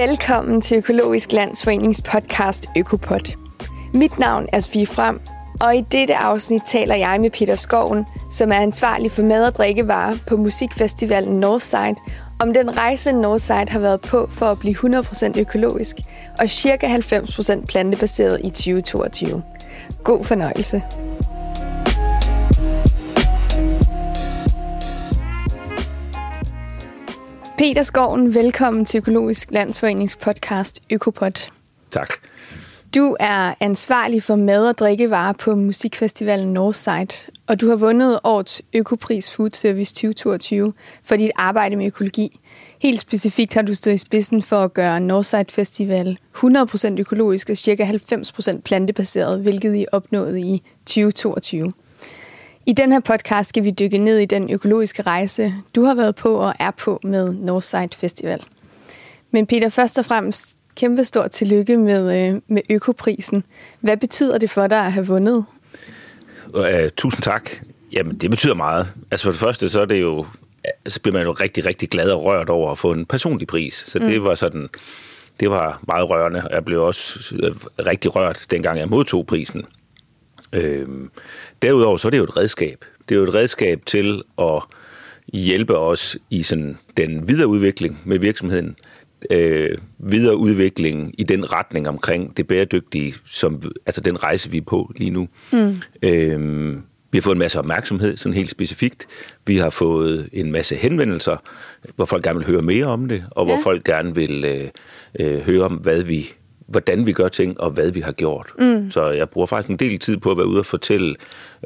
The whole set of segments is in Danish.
Velkommen til Økologisk Landsforenings podcast Økopod. Mit navn er Sofie Frem, og i dette afsnit taler jeg med Peter Skoven, som er ansvarlig for mad- og drikkevarer på musikfestivalen Northside, om den rejse Northside har været på for at blive 100% økologisk og ca. 90% plantebaseret i 2022. God fornøjelse. Peter Skoven, velkommen til Økologisk Landsforenings podcast Økopod. Tak. Du er ansvarlig for mad- og drikkevarer på musikfestivalen Northside, og du har vundet årets Økopris Food Service 2022 for dit arbejde med økologi. Helt specifikt har du stået i spidsen for at gøre Northside Festival 100% økologisk og ca. 90% plantebaseret, hvilket I opnåede i 2022. I den her podcast skal vi dykke ned i den økologiske rejse, du har været på og er på med Northside Festival. Men Peter, først og fremmest kæmpe stort tillykke med, øh, med økoprisen. Hvad betyder det for dig at have vundet? Uh, tusind tak. Jamen, det betyder meget. Altså for det første, så er det jo, så bliver man jo rigtig, rigtig glad og rørt over at få en personlig pris. Så det mm. var sådan, det var meget rørende. Jeg blev også øh, rigtig rørt, dengang jeg modtog prisen. Øhm, derudover så er det jo et redskab. Det er jo et redskab til at hjælpe os i sådan den videre udvikling med virksomheden, øh, videre udvikling i den retning omkring det bæredygtige, som, altså den rejse, vi er på lige nu. Mm. Øhm, vi har fået en masse opmærksomhed, sådan helt specifikt. Vi har fået en masse henvendelser, hvor folk gerne vil høre mere om det, og ja. hvor folk gerne vil øh, øh, høre om, hvad vi hvordan vi gør ting, og hvad vi har gjort. Mm. Så jeg bruger faktisk en del tid på at være ude og fortælle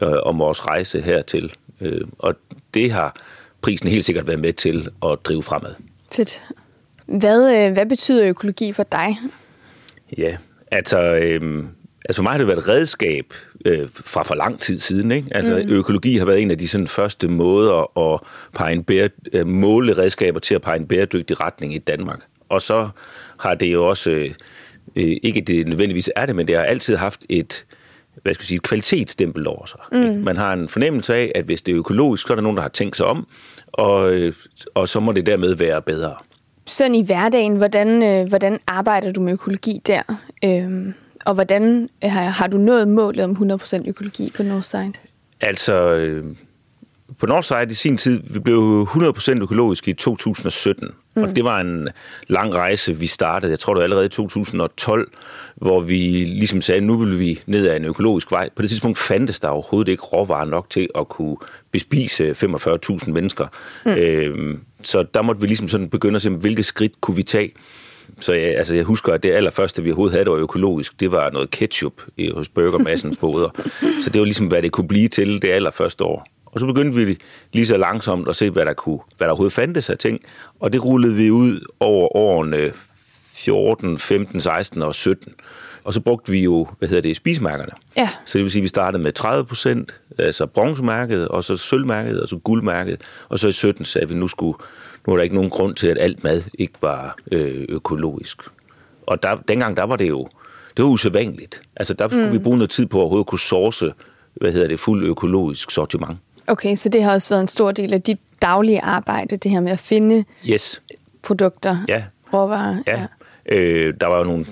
øh, om vores rejse hertil. Øh, og det har prisen helt sikkert været med til at drive fremad. Fedt. Hvad, øh, hvad betyder økologi for dig? Ja, altså, øh, altså for mig har det været et redskab øh, fra for lang tid siden. Ikke? Altså, mm. Økologi har været en af de sådan, første måder at pege en bære, øh, måle redskaber til at pege en bæredygtig retning i Danmark. Og så har det jo også... Øh, øh, ikke det nødvendigvis er det, men det har altid haft et, hvad skal jeg sige, et kvalitetsstempel over sig. Mm. Man har en fornemmelse af, at hvis det er økologisk, så er der nogen, der har tænkt sig om, og, øh, og så må det dermed være bedre. Sådan i hverdagen, hvordan, øh, hvordan arbejder du med økologi der? Øhm, og hvordan har, har du nået målet om 100% økologi på Northside? Altså, øh, på Northside i sin tid, vi blev 100% økologisk i 2017. Mm. Og det var en lang rejse, vi startede. Jeg tror, det var allerede i 2012, hvor vi ligesom sagde, nu vil vi ned ad en økologisk vej. På det tidspunkt fandtes der overhovedet ikke råvarer nok til at kunne bespise 45.000 mennesker. Mm. Øhm, så der måtte vi ligesom sådan begynde at se, hvilke skridt kunne vi tage. Så jeg, altså jeg husker, at det allerførste, vi overhovedet havde, der var økologisk, det var noget ketchup i, hos Burgermassens boder. Så det var ligesom, hvad det kunne blive til det allerførste år. Og så begyndte vi lige så langsomt at se, hvad der, kunne, hvad der overhovedet fandtes af ting. Og det rullede vi ud over årene 14, 15, 16 og 17. Og så brugte vi jo, hvad hedder det, spismærkerne. Ja. Så det vil sige, at vi startede med 30 procent, altså bronzemærket, og så sølvmærket, og så guldmærket. Og så i 17 sagde vi, at nu, skulle, nu er der ikke nogen grund til, at alt mad ikke var øh, økologisk. Og der, dengang, der var det jo, det var usædvanligt. Altså der skulle mm. vi bruge noget tid på at overhovedet kunne source, hvad hedder det, fuld økologisk sortiment. Okay, så det har også været en stor del af dit daglige arbejde, det her med at finde yes. produkter, ja. råvarer. Ja. ja. Øh, der var jo nogle,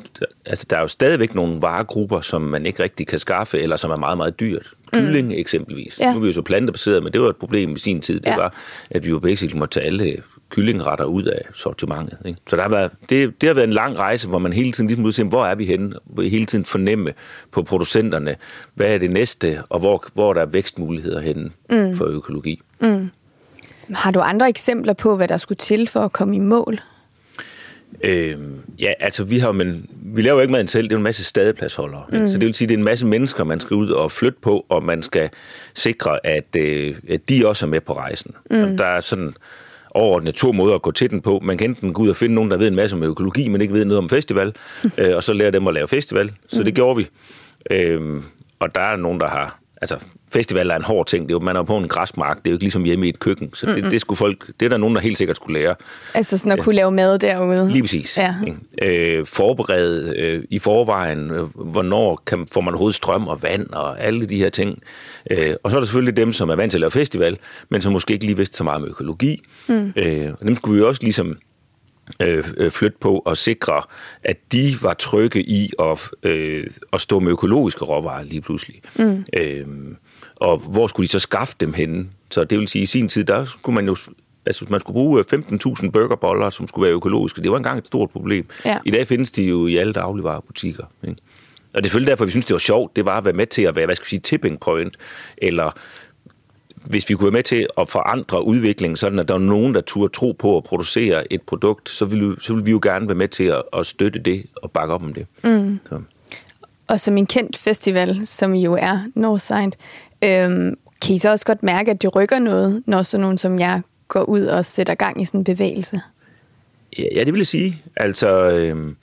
altså der er jo stadigvæk nogle varegrupper, som man ikke rigtig kan skaffe, eller som er meget, meget dyrt. Kylling mm. eksempelvis. Ja. Nu er vi jo så plantebaseret, men det var et problem i sin tid. Det ja. var, at vi jo basically måtte tage alle kyllingretter ud af sortimentet. Ikke? Så der har været, det, det har været en lang rejse, hvor man hele tiden ligesom se, hvor er vi henne? Hele tiden fornemme på producenterne, hvad er det næste, og hvor, hvor der er vækstmuligheder henne mm. for økologi. Mm. Har du andre eksempler på, hvad der skulle til for at komme i mål? Øhm, ja, altså vi har men vi laver ikke maden selv, det er en masse stadepladsholdere. Mm. Så det vil sige, det er en masse mennesker, man skal ud og flytte på, og man skal sikre, at, øh, at de også er med på rejsen. Mm. Og der er sådan overordnet to måder at gå til den på. Man kan enten gå ud og finde nogen, der ved en masse om økologi, men ikke ved noget om festival, øh, og så lære dem at lave festival. Så mm. det gjorde vi. Øh, og der er nogen, der har... Altså, festival er en hård ting. Det er jo, man er på en græsmark. Det er jo ikke ligesom hjemme i et køkken. Så det, det, skulle folk, det er der nogen, der helt sikkert skulle lære. Altså sådan at kunne lave mad derude? Lige præcis. Ja. Øh, forberede øh, i forvejen, øh, hvornår kan, får man overhovedet strøm og vand og alle de her ting. Øh, og så er der selvfølgelig dem, som er vant til at lave festival, men som måske ikke lige vidste så meget om økologi. Mm. Øh, og dem skulle vi også ligesom øh, øh, flytte på og sikre, at de var trygge i at, øh, at stå med økologiske råvarer lige pludselig. Mm. Øh, og hvor skulle de så skaffe dem henne? Så det vil sige, at i sin tid, der skulle man jo altså man skulle bruge 15.000 burgerboller, som skulle være økologiske. Det var engang et stort problem. Ja. I dag findes de jo i alle dagligvarerbutikker. Ikke? Og det er selvfølgelig derfor, vi synes, det var sjovt. Det var at være med til at være, hvad skal vi sige, tipping point, eller hvis vi kunne være med til at forandre udviklingen, sådan at der er nogen, der turde tro på at producere et produkt, så vil, så vil vi jo gerne være med til at, at støtte det og bakke op om det. Mm. Så. Og som en kendt festival, som I jo er, Northside, øhm, kan I så også godt mærke, at det rykker noget, når sådan nogen som jeg går ud og sætter gang i sådan en bevægelse? Ja, det vil jeg sige. Altså, øhm,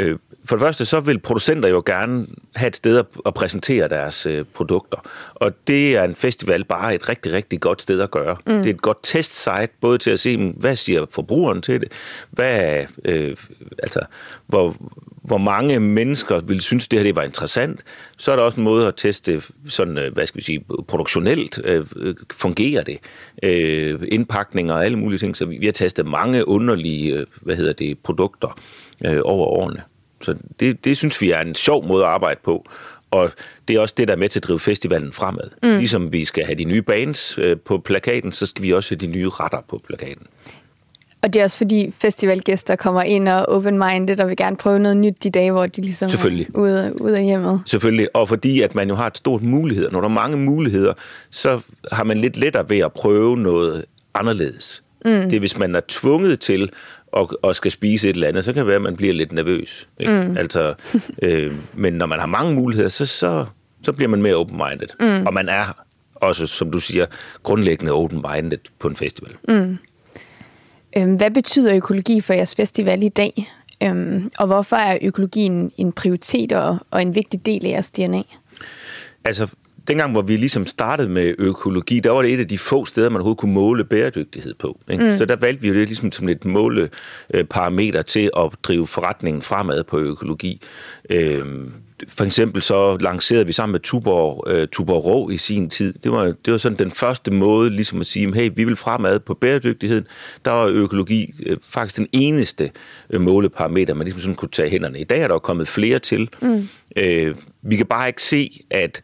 øh, øh, for det første, så vil producenter jo gerne have et sted at præsentere deres øh, produkter. Og det er en festival bare et rigtig, rigtig godt sted at gøre. Mm. Det er et godt testsite, både til at se, hvad siger forbrugeren til det, hvad, øh, altså, hvor, hvor mange mennesker vil synes, det her det var interessant. Så er der også en måde at teste, sådan, øh, hvad skal vi sige, produktionelt øh, fungerer det. Øh, indpakninger og alle mulige ting. Så vi har testet mange underlige, øh, hvad hedder det, produkter øh, over årene. Så det, det synes vi er en sjov måde at arbejde på. Og det er også det, der er med til at drive festivalen fremad. Mm. Ligesom vi skal have de nye bands øh, på plakaten, så skal vi også have de nye retter på plakaten. Og det er også fordi festivalgæster kommer ind og open-minded og vil gerne prøve noget nyt de dage, hvor de ligesom Selvfølgelig. er ude, ude af hjemmet. Selvfølgelig, og fordi at man jo har et stort muligheder. Når der er mange muligheder, så har man lidt lettere ved at prøve noget anderledes. Mm. Det er, hvis man er tvunget til og, og skal spise et eller andet, så kan det være, at man bliver lidt nervøs. Ikke? Mm. Altså, øh, men når man har mange muligheder, så, så, så bliver man mere open-minded. Mm. Og man er også, som du siger, grundlæggende open-minded på en festival. Mm. Øhm, hvad betyder økologi for jeres festival i dag? Øhm, og hvorfor er økologien en prioritet og, og en vigtig del af jeres DNA? Altså, dengang, hvor vi ligesom startede med økologi, der var det et af de få steder, man overhovedet kunne måle bæredygtighed på. Ikke? Mm. Så der valgte vi jo det ligesom som et måleparameter til at drive forretningen fremad på økologi. Øhm, for eksempel så lancerede vi sammen med Tuborg, uh, Tuborg Rå i sin tid. Det var, det var sådan den første måde ligesom at sige, hey, vi vil fremad på bæredygtigheden. Der var økologi uh, faktisk den eneste uh, måleparameter, man ligesom sådan kunne tage hænderne. I dag er der kommet flere til. Mm. Uh, vi kan bare ikke se, at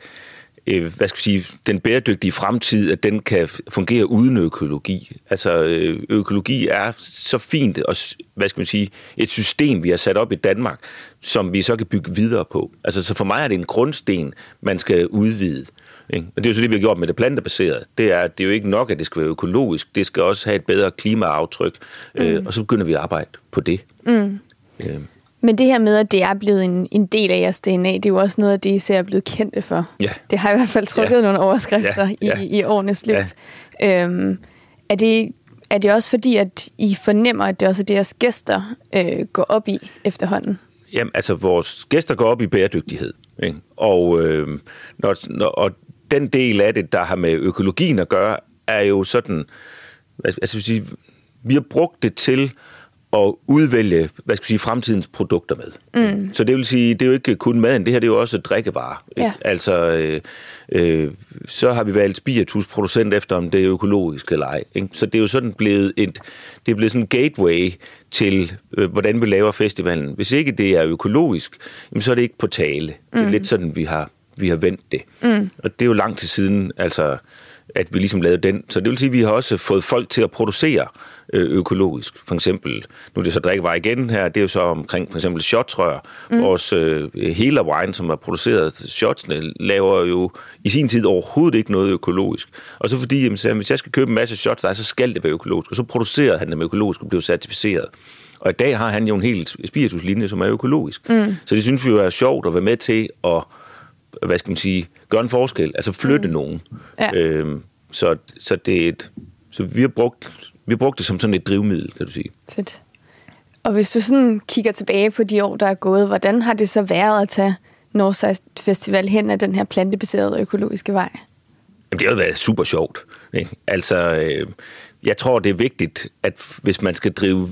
øh, hvad skal vi sige, den bæredygtige fremtid, at den kan fungere uden økologi. Altså øh, økologi er så fint og hvad skal man sige, et system, vi har sat op i Danmark, som vi så kan bygge videre på. Altså så for mig er det en grundsten, man skal udvide. Ikke? Og det er jo så det, vi har gjort med det plantebaserede. Det er, det er jo ikke nok, at det skal være økologisk. Det skal også have et bedre klimaaftryk. Øh, mm. Øh, og så begynder vi at arbejde på det. Mm. Øh. Men det her med, at det er blevet en, en del af jeres DNA, det er jo også noget af det, I ser er blevet kendte for. Ja. Det har i hvert fald trukket ja. nogle overskrifter ja. Ja. I, i årenes løb. Ja. Øhm, er, det, er det også fordi, at I fornemmer, at det også er det, jeres gæster øh, går op i efterhånden? Jamen, altså, vores gæster går op i bæredygtighed. Ikke? Og, øh, når, når, og den del af det, der har med økologien at gøre, er jo sådan... Altså, vi har brugt det til at udvælge, hvad skal vi sige, fremtidens produkter med. Mm. Så det vil sige, det er jo ikke kun maden, det her det er jo også drikkevarer. Ja. Altså, øh, øh, så har vi valgt spiritusproducent efter, om det er økologisk eller ej. Ikke? Så det er jo sådan blevet et, det er blevet sådan en gateway til, øh, hvordan vi laver festivalen. Hvis ikke det er økologisk, jamen, så er det ikke på tale. Mm. Det er mm. lidt sådan, vi har, vi har vendt det. Mm. Og det er jo lang tid siden, altså at vi ligesom lavede den. Så det vil sige, at vi har også fået folk til at producere øh, økologisk. For eksempel, nu er det så drikkevarer igen her, det er jo så omkring for eksempel shotsrør. Mm. Vores øh, hele wine, som er produceret shotsene, laver jo i sin tid overhovedet ikke noget økologisk. Og så fordi, jamen, så, hvis jeg skal købe en masse shots, der, så skal det være økologisk. Og så producerer han dem økologisk og bliver certificeret. Og i dag har han jo en helt spirituslinje, som er økologisk. Mm. Så det synes vi jo er sjovt at være med til at hvad skal man sige, gøre en forskel, altså flytte mm. nogen. Ja. Øhm, så, så, det er et, så vi har brugt vi har brugt det som sådan et drivmiddel, kan du sige. Fedt. Og hvis du sådan kigger tilbage på de år, der er gået, hvordan har det så været at tage Northside Festival hen ad den her plantebaserede økologiske vej? Jamen, det har været super sjovt. Ikke? Altså, øh, jeg tror, det er vigtigt, at hvis man skal drive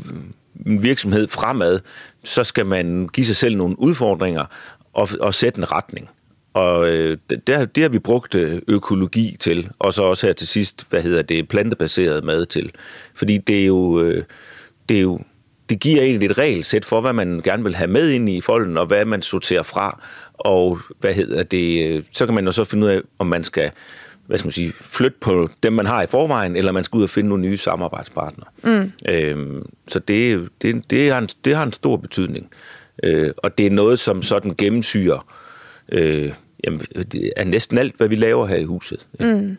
en virksomhed fremad, så skal man give sig selv nogle udfordringer og, og sætte en retning. Og øh, det, det har vi brugt øh, økologi til, og så også her til sidst, hvad hedder det, plantebaseret mad til. Fordi det er jo, øh, det er jo det giver egentlig et regelsæt for, hvad man gerne vil have med ind i folden, og hvad man sorterer fra. Og hvad hedder det, øh, så kan man jo så finde ud af, om man skal hvad skal man sige, flytte på dem, man har i forvejen, eller man skal ud og finde nogle nye samarbejdspartnere. Mm. Øhm, så det, det, det, har en, det har en stor betydning. Øh, og det er noget, som sådan gennemsyrer øh, jamen, det er næsten alt, hvad vi laver her i huset. Mm.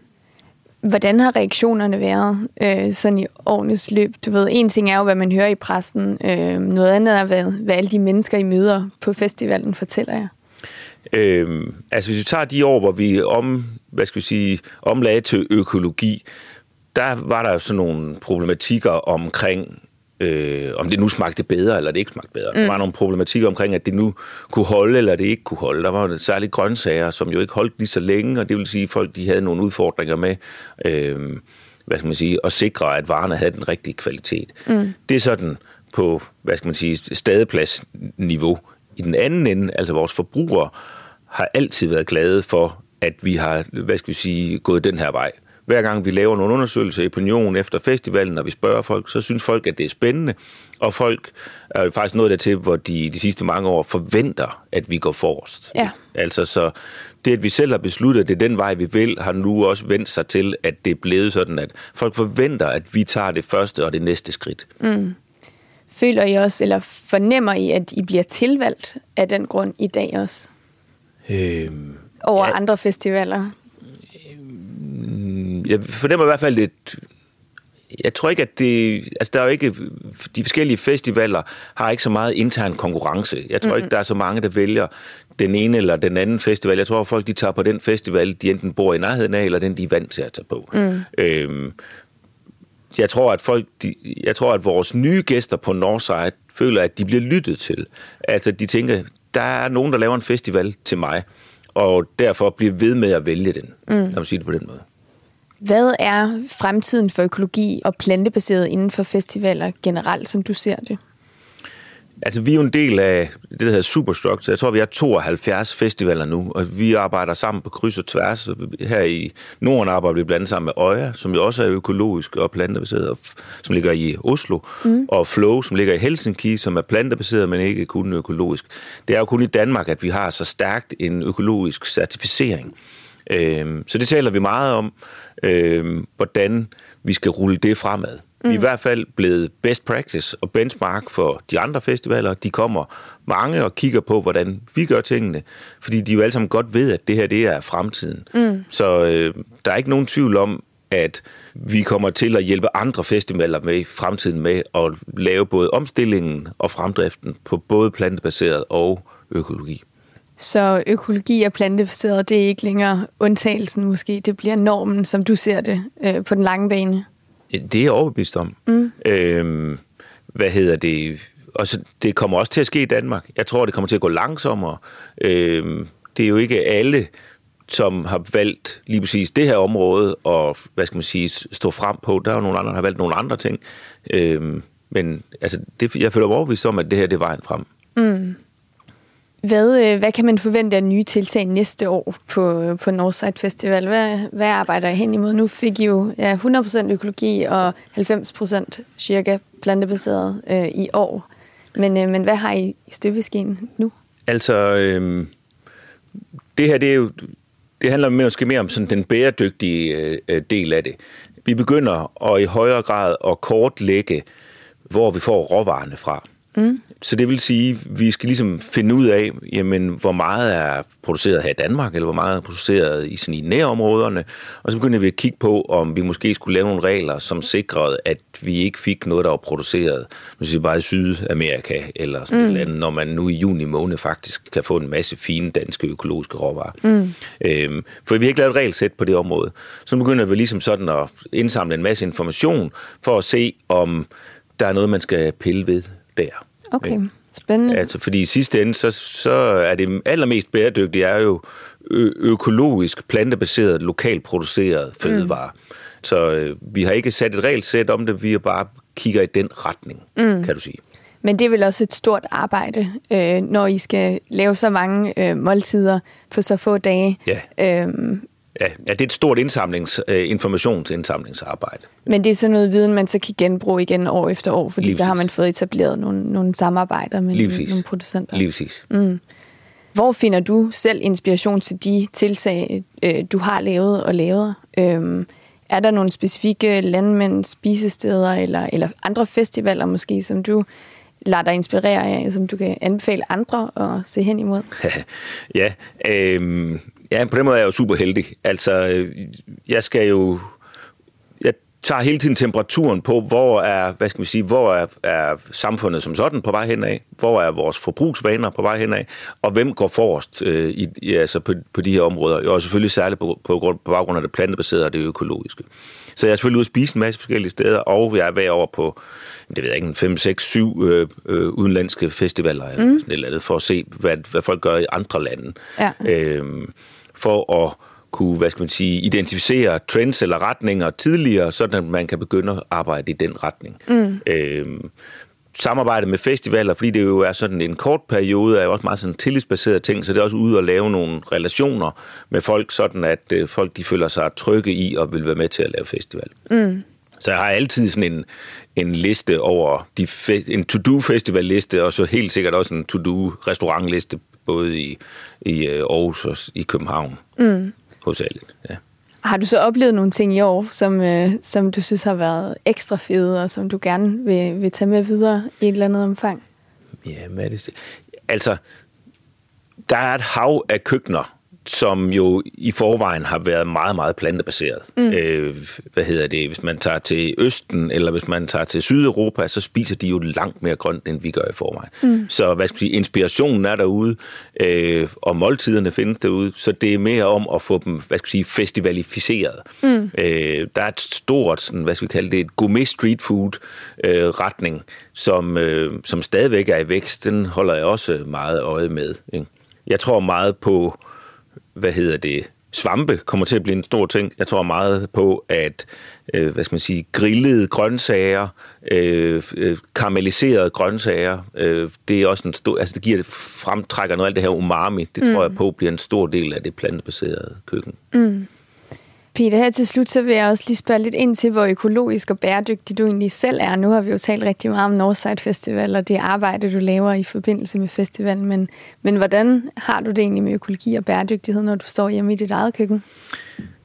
Hvordan har reaktionerne været øh, sådan i årenes løb? Du ved, en ting er jo, hvad man hører i pressen. Øh, noget andet er, hvad, hvad alle de mennesker, I møder på festivalen, fortæller jer. Øhm, altså hvis vi tager de år, hvor vi om, hvad skal vi sige, omlagde til økologi, der var der sådan nogle problematikker omkring øh, om det nu smagte bedre, eller det ikke smagte bedre. Mm. Der var nogle problematikker omkring, at det nu kunne holde, eller det ikke kunne holde. Der var særligt grøntsager, som jo ikke holdt lige så længe, og det vil sige, at folk de havde nogle udfordringer med, øh, hvad skal man sige, at sikre, at varerne havde den rigtige kvalitet. Mm. Det er sådan på, hvad skal man sige, stadepladsniveau. I den anden ende, altså vores forbrugere, har altid været glade for, at vi har, hvad skal vi sige, gået den her vej hver gang vi laver nogle undersøgelser i opinion efter festivalen, når vi spørger folk, så synes folk, at det er spændende. Og folk er faktisk noget der til, hvor de de sidste mange år forventer, at vi går forrest. Ja. Altså så det, at vi selv har besluttet, at det er den vej, vi vil, har nu også vendt sig til, at det er blevet sådan, at folk forventer, at vi tager det første og det næste skridt. Mm. Føler I også, eller fornemmer I, at I bliver tilvalgt af den grund i dag også? Øhm, Over ja. andre festivaler? Jeg fornemmer i hvert fald lidt... Jeg tror ikke, at det... Altså, der er jo ikke... De forskellige festivaler har ikke så meget intern konkurrence. Jeg tror mm-hmm. ikke, der er så mange, der vælger den ene eller den anden festival. Jeg tror, at folk de tager på den festival, de enten bor i nærheden af, eller den, de er vant til at tage på. Mm. Øhm, jeg tror, at folk, de, jeg tror, at vores nye gæster på Northside føler, at de bliver lyttet til. Altså, de tænker, der er nogen, der laver en festival til mig, og derfor bliver ved med at vælge den. Mm. Lad mig sige det på den måde. Hvad er fremtiden for økologi og plantebaseret inden for festivaler generelt, som du ser det? Altså, vi er jo en del af det, der hedder Superstructure. Jeg tror, vi har 72 festivaler nu, og vi arbejder sammen på kryds og tværs. Her i Norden arbejder vi blandt andet sammen med Øja, som jo også er økologisk og plantebaseret, som ligger i Oslo, mm. og Flow, som ligger i Helsinki, som er plantebaseret, men ikke kun økologisk. Det er jo kun i Danmark, at vi har så stærkt en økologisk certificering. Øhm, så det taler vi meget om, øhm, hvordan vi skal rulle det fremad. Mm. Vi er i mm. hvert fald blevet best practice og benchmark for de andre festivaler. De kommer mange og kigger på, hvordan vi gør tingene, fordi de jo alle sammen godt ved, at det her det er fremtiden. Mm. Så øh, der er ikke nogen tvivl om, at vi kommer til at hjælpe andre festivaler med i fremtiden med at lave både omstillingen og fremdriften på både plantebaseret og økologi. Så økologi og plantebaseret, det er ikke længere undtagelsen måske, det bliver normen, som du ser det øh, på den lange bane. Det er jeg overbevist om. Mm. Øhm, hvad hedder det? Og så, det kommer også til at ske i Danmark. Jeg tror, det kommer til at gå langsommere. Øhm, det er jo ikke alle, som har valgt lige præcis det her område, og hvad skal man sige, stå frem på. Der er jo nogle andre, der har valgt nogle andre ting. Øhm, men altså, det, jeg føler mig overbevist om, at det her det er vejen frem. Mm. Hvad, øh, hvad kan man forvente af nye tiltag næste år på, på Northside Festival? Hvad, hvad arbejder I hen imod? Nu fik I jo ja, 100% økologi og 90% cirka plantebaseret øh, i år. Men, øh, men hvad har I i støbeskeen nu? Altså, øh, det her det er jo, det handler måske mere om sådan den bæredygtige øh, del af det. Vi begynder at i højere grad at kortlægge, hvor vi får råvarerne fra. Mm. Så det vil sige, at vi skal ligesom finde ud af, jamen, hvor meget er produceret her i Danmark, eller hvor meget er produceret i, sådan, i nærområderne. Og så begynder vi at kigge på, om vi måske skulle lave nogle regler, som sikrede, at vi ikke fik noget, der var produceret nu siger bare i Sydamerika, eller sådan mm. et eller andet, når man nu i juni måned faktisk kan få en masse fine danske økologiske råvarer. Mm. Øhm, for vi har ikke lavet et regelsæt på det område. Så begynder vi ligesom sådan at indsamle en masse information, for at se, om der er noget, man skal pille ved der. Okay, spændende. Altså, fordi i sidste ende, så, så er det allermest bæredygtige er jo ø- økologisk, plantebaseret, lokalt produceret fødevare. Mm. Så øh, vi har ikke sat et regelsæt om det, vi har bare kigger i den retning, mm. kan du sige. Men det er vel også et stort arbejde, øh, når I skal lave så mange øh, måltider på så få dage. Ja. Øhm, ja, ja, det er et stort indsamlings, uh, informationsindsamlingsarbejde. Men det er sådan noget viden, man så kan genbruge igen år efter år, fordi Lige så har man fået etableret nogle, nogle samarbejder med Lige nogle producenter. Lige præcis. Mm. Hvor finder du selv inspiration til de tiltag, øh, du har lavet og lavet? Øhm, er der nogle specifikke landmænd, spisesteder eller, eller andre festivaler måske, som du lader dig inspirere af, som du kan anbefale andre at se hen imod? ja, øh, ja, på den måde er jeg jo super heldig. Altså, jeg skal jo tager hele tiden temperaturen på, hvor er, hvad skal vi sige, hvor er, er samfundet som sådan på vej henad, hvor er vores forbrugsvaner på vej henad, og hvem går forrest øh, i, i, altså på, på de her områder, og selvfølgelig særligt på, på, på baggrund af det plantebaserede og det økologiske. Så jeg er selvfølgelig ude at spise en masse forskellige steder, og jeg er ved over på, det ved jeg ikke, 5, 6, 7 øh, øh, udenlandske festivaler, mm. eller sådan et eller andet, for at se, hvad, hvad folk gør i andre lande. Ja. Øh, for at kunne, hvad skal man sige, identificere trends eller retninger tidligere, sådan at man kan begynde at arbejde i den retning. Mm. Øhm, samarbejde med festivaler, fordi det jo er sådan en kort periode, er jo også meget sådan tillidsbaseret ting, så det er også ude at lave nogle relationer med folk, sådan at øh, folk de føler sig trygge i og vil være med til at lave festival. Mm. Så jeg har altid sådan en, en liste over de fe- en to-do festival liste, og så helt sikkert også en to-do restaurantliste, både i, i øh, Aarhus og i København. Mm hovedsageligt. Ja. Har du så oplevet nogle ting i år, som, øh, som du synes har været ekstra fede, og som du gerne vil, vil tage med videre i et eller andet omfang? Ja, hvad er det? Altså, der er et hav af køkkener, som jo i forvejen har været meget, meget plantebaseret. Mm. Øh, hvad hedder det? Hvis man tager til Østen, eller hvis man tager til Sydeuropa, så spiser de jo langt mere grønt, end vi gør i forvejen. Mm. Så hvad skal jeg sige, inspirationen er derude, øh, og måltiderne findes derude, så det er mere om at få dem, hvad skal jeg sige, festivalificeret. Mm. Øh, der er et stort, sådan, hvad skal vi kalde det, et gourmet street food øh, retning, som, øh, som stadigvæk er i vækst. Den holder jeg også meget øje med. Ikke? Jeg tror meget på hvad hedder det, svampe kommer til at blive en stor ting. Jeg tror meget på, at øh, hvad skal man sige, grillede grøntsager, øh, øh, karamelliserede grøntsager, øh, det er også en stor, altså det giver, fremtrækker noget af det her umami. Det mm. tror jeg på bliver en stor del af det plantebaserede køkken. Mm. Peter, her til slut, så vil jeg også lige spørge lidt ind til, hvor økologisk og bæredygtig du egentlig selv er. Nu har vi jo talt rigtig meget om Northside Festival og det arbejde, du laver i forbindelse med festivalen. Men, men hvordan har du det egentlig med økologi og bæredygtighed, når du står hjemme i dit eget køkken?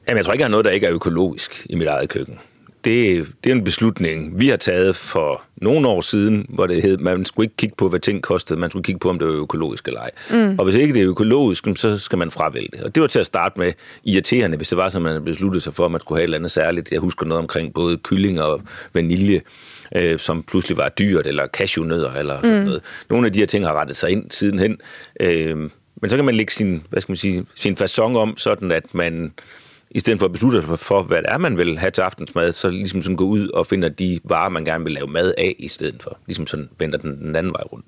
Jamen, jeg tror ikke, jeg har noget, der ikke er økologisk i mit eget køkken det, det er en beslutning, vi har taget for nogle år siden, hvor det hed, man skulle ikke kigge på, hvad ting kostede, man skulle kigge på, om det var økologisk eller ej. Mm. Og hvis ikke det er økologisk, så skal man fravælge det. Og det var til at starte med irriterende, hvis det var så, man besluttede sig for, at man skulle have et eller andet særligt. Jeg husker noget omkring både kylling og vanilje, øh, som pludselig var dyrt, eller cashewnødder, eller sådan mm. noget. Nogle af de her ting har rettet sig ind sidenhen. Øh, men så kan man lægge sin, hvad skal man sige, sin fasong om, sådan at man i stedet for at beslutte sig for, hvad det er, man vil have til aftensmad, så ligesom sådan gå ud og finder de varer, man gerne vil lave mad af i stedet for. Ligesom sådan vender den, den anden vej rundt.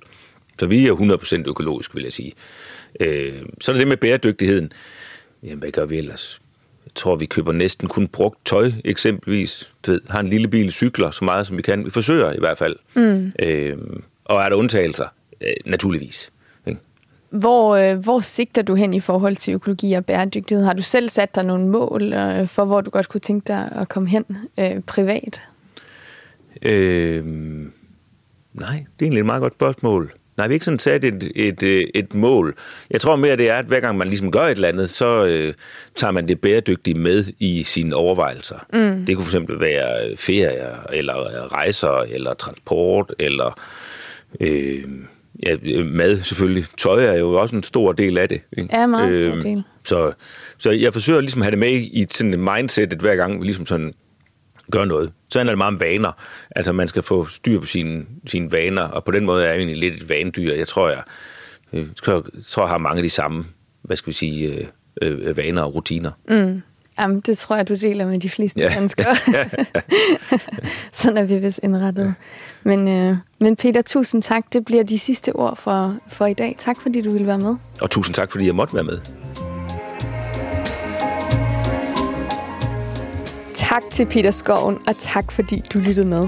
Så vi er 100% økologisk, vil jeg sige. Øh, så er det det med bæredygtigheden. Jamen, hvad gør vi ellers? Jeg tror, vi køber næsten kun brugt tøj, eksempelvis. Du ved, har en lille bil, cykler så meget, som vi kan. Vi forsøger i hvert fald. Mm. Øh, og er der undtagelser? Øh, naturligvis. Hvor, øh, hvor sigter du hen i forhold til økologi og bæredygtighed? Har du selv sat dig nogle mål øh, for, hvor du godt kunne tænke dig at komme hen øh, privat? Øh, nej, det er egentlig et meget godt spørgsmål. Nej, vi har ikke sådan sat et, et, øh, et mål. Jeg tror mere, det er, at hver gang man ligesom gør et eller andet, så øh, tager man det bæredygtige med i sine overvejelser. Mm. Det kunne for eksempel være ferier, eller rejser, eller transport, eller... Øh, ja, mad selvfølgelig. Tøj er jo også en stor del af det. Ikke? Ja, meget stor øhm, del. Så, så jeg forsøger ligesom at have det med i sådan et mindset, hver gang vi ligesom sådan gør noget, så handler det meget om vaner. Altså man skal få styr på sine, sine vaner, og på den måde er jeg egentlig lidt et vanedyr. Jeg tror, jeg, jeg tror, jeg har mange af de samme, hvad skal vi sige, øh, øh, vaner og rutiner. Mm. Jamen, det tror jeg, du deler med de fleste ja. danskere. Sådan er vi vist indrettet. Men, øh, men Peter, tusind tak. Det bliver de sidste ord for, for i dag. Tak, fordi du ville være med. Og tusind tak, fordi jeg måtte være med. Tak til Peter Skoven, og tak fordi du lyttede med.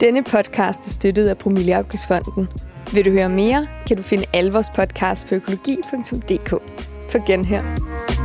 Denne podcast er støttet af Promille Afgiftsfonden. Vil du høre mere, kan du finde alle vores podcasts på økologi.dk. For genhør.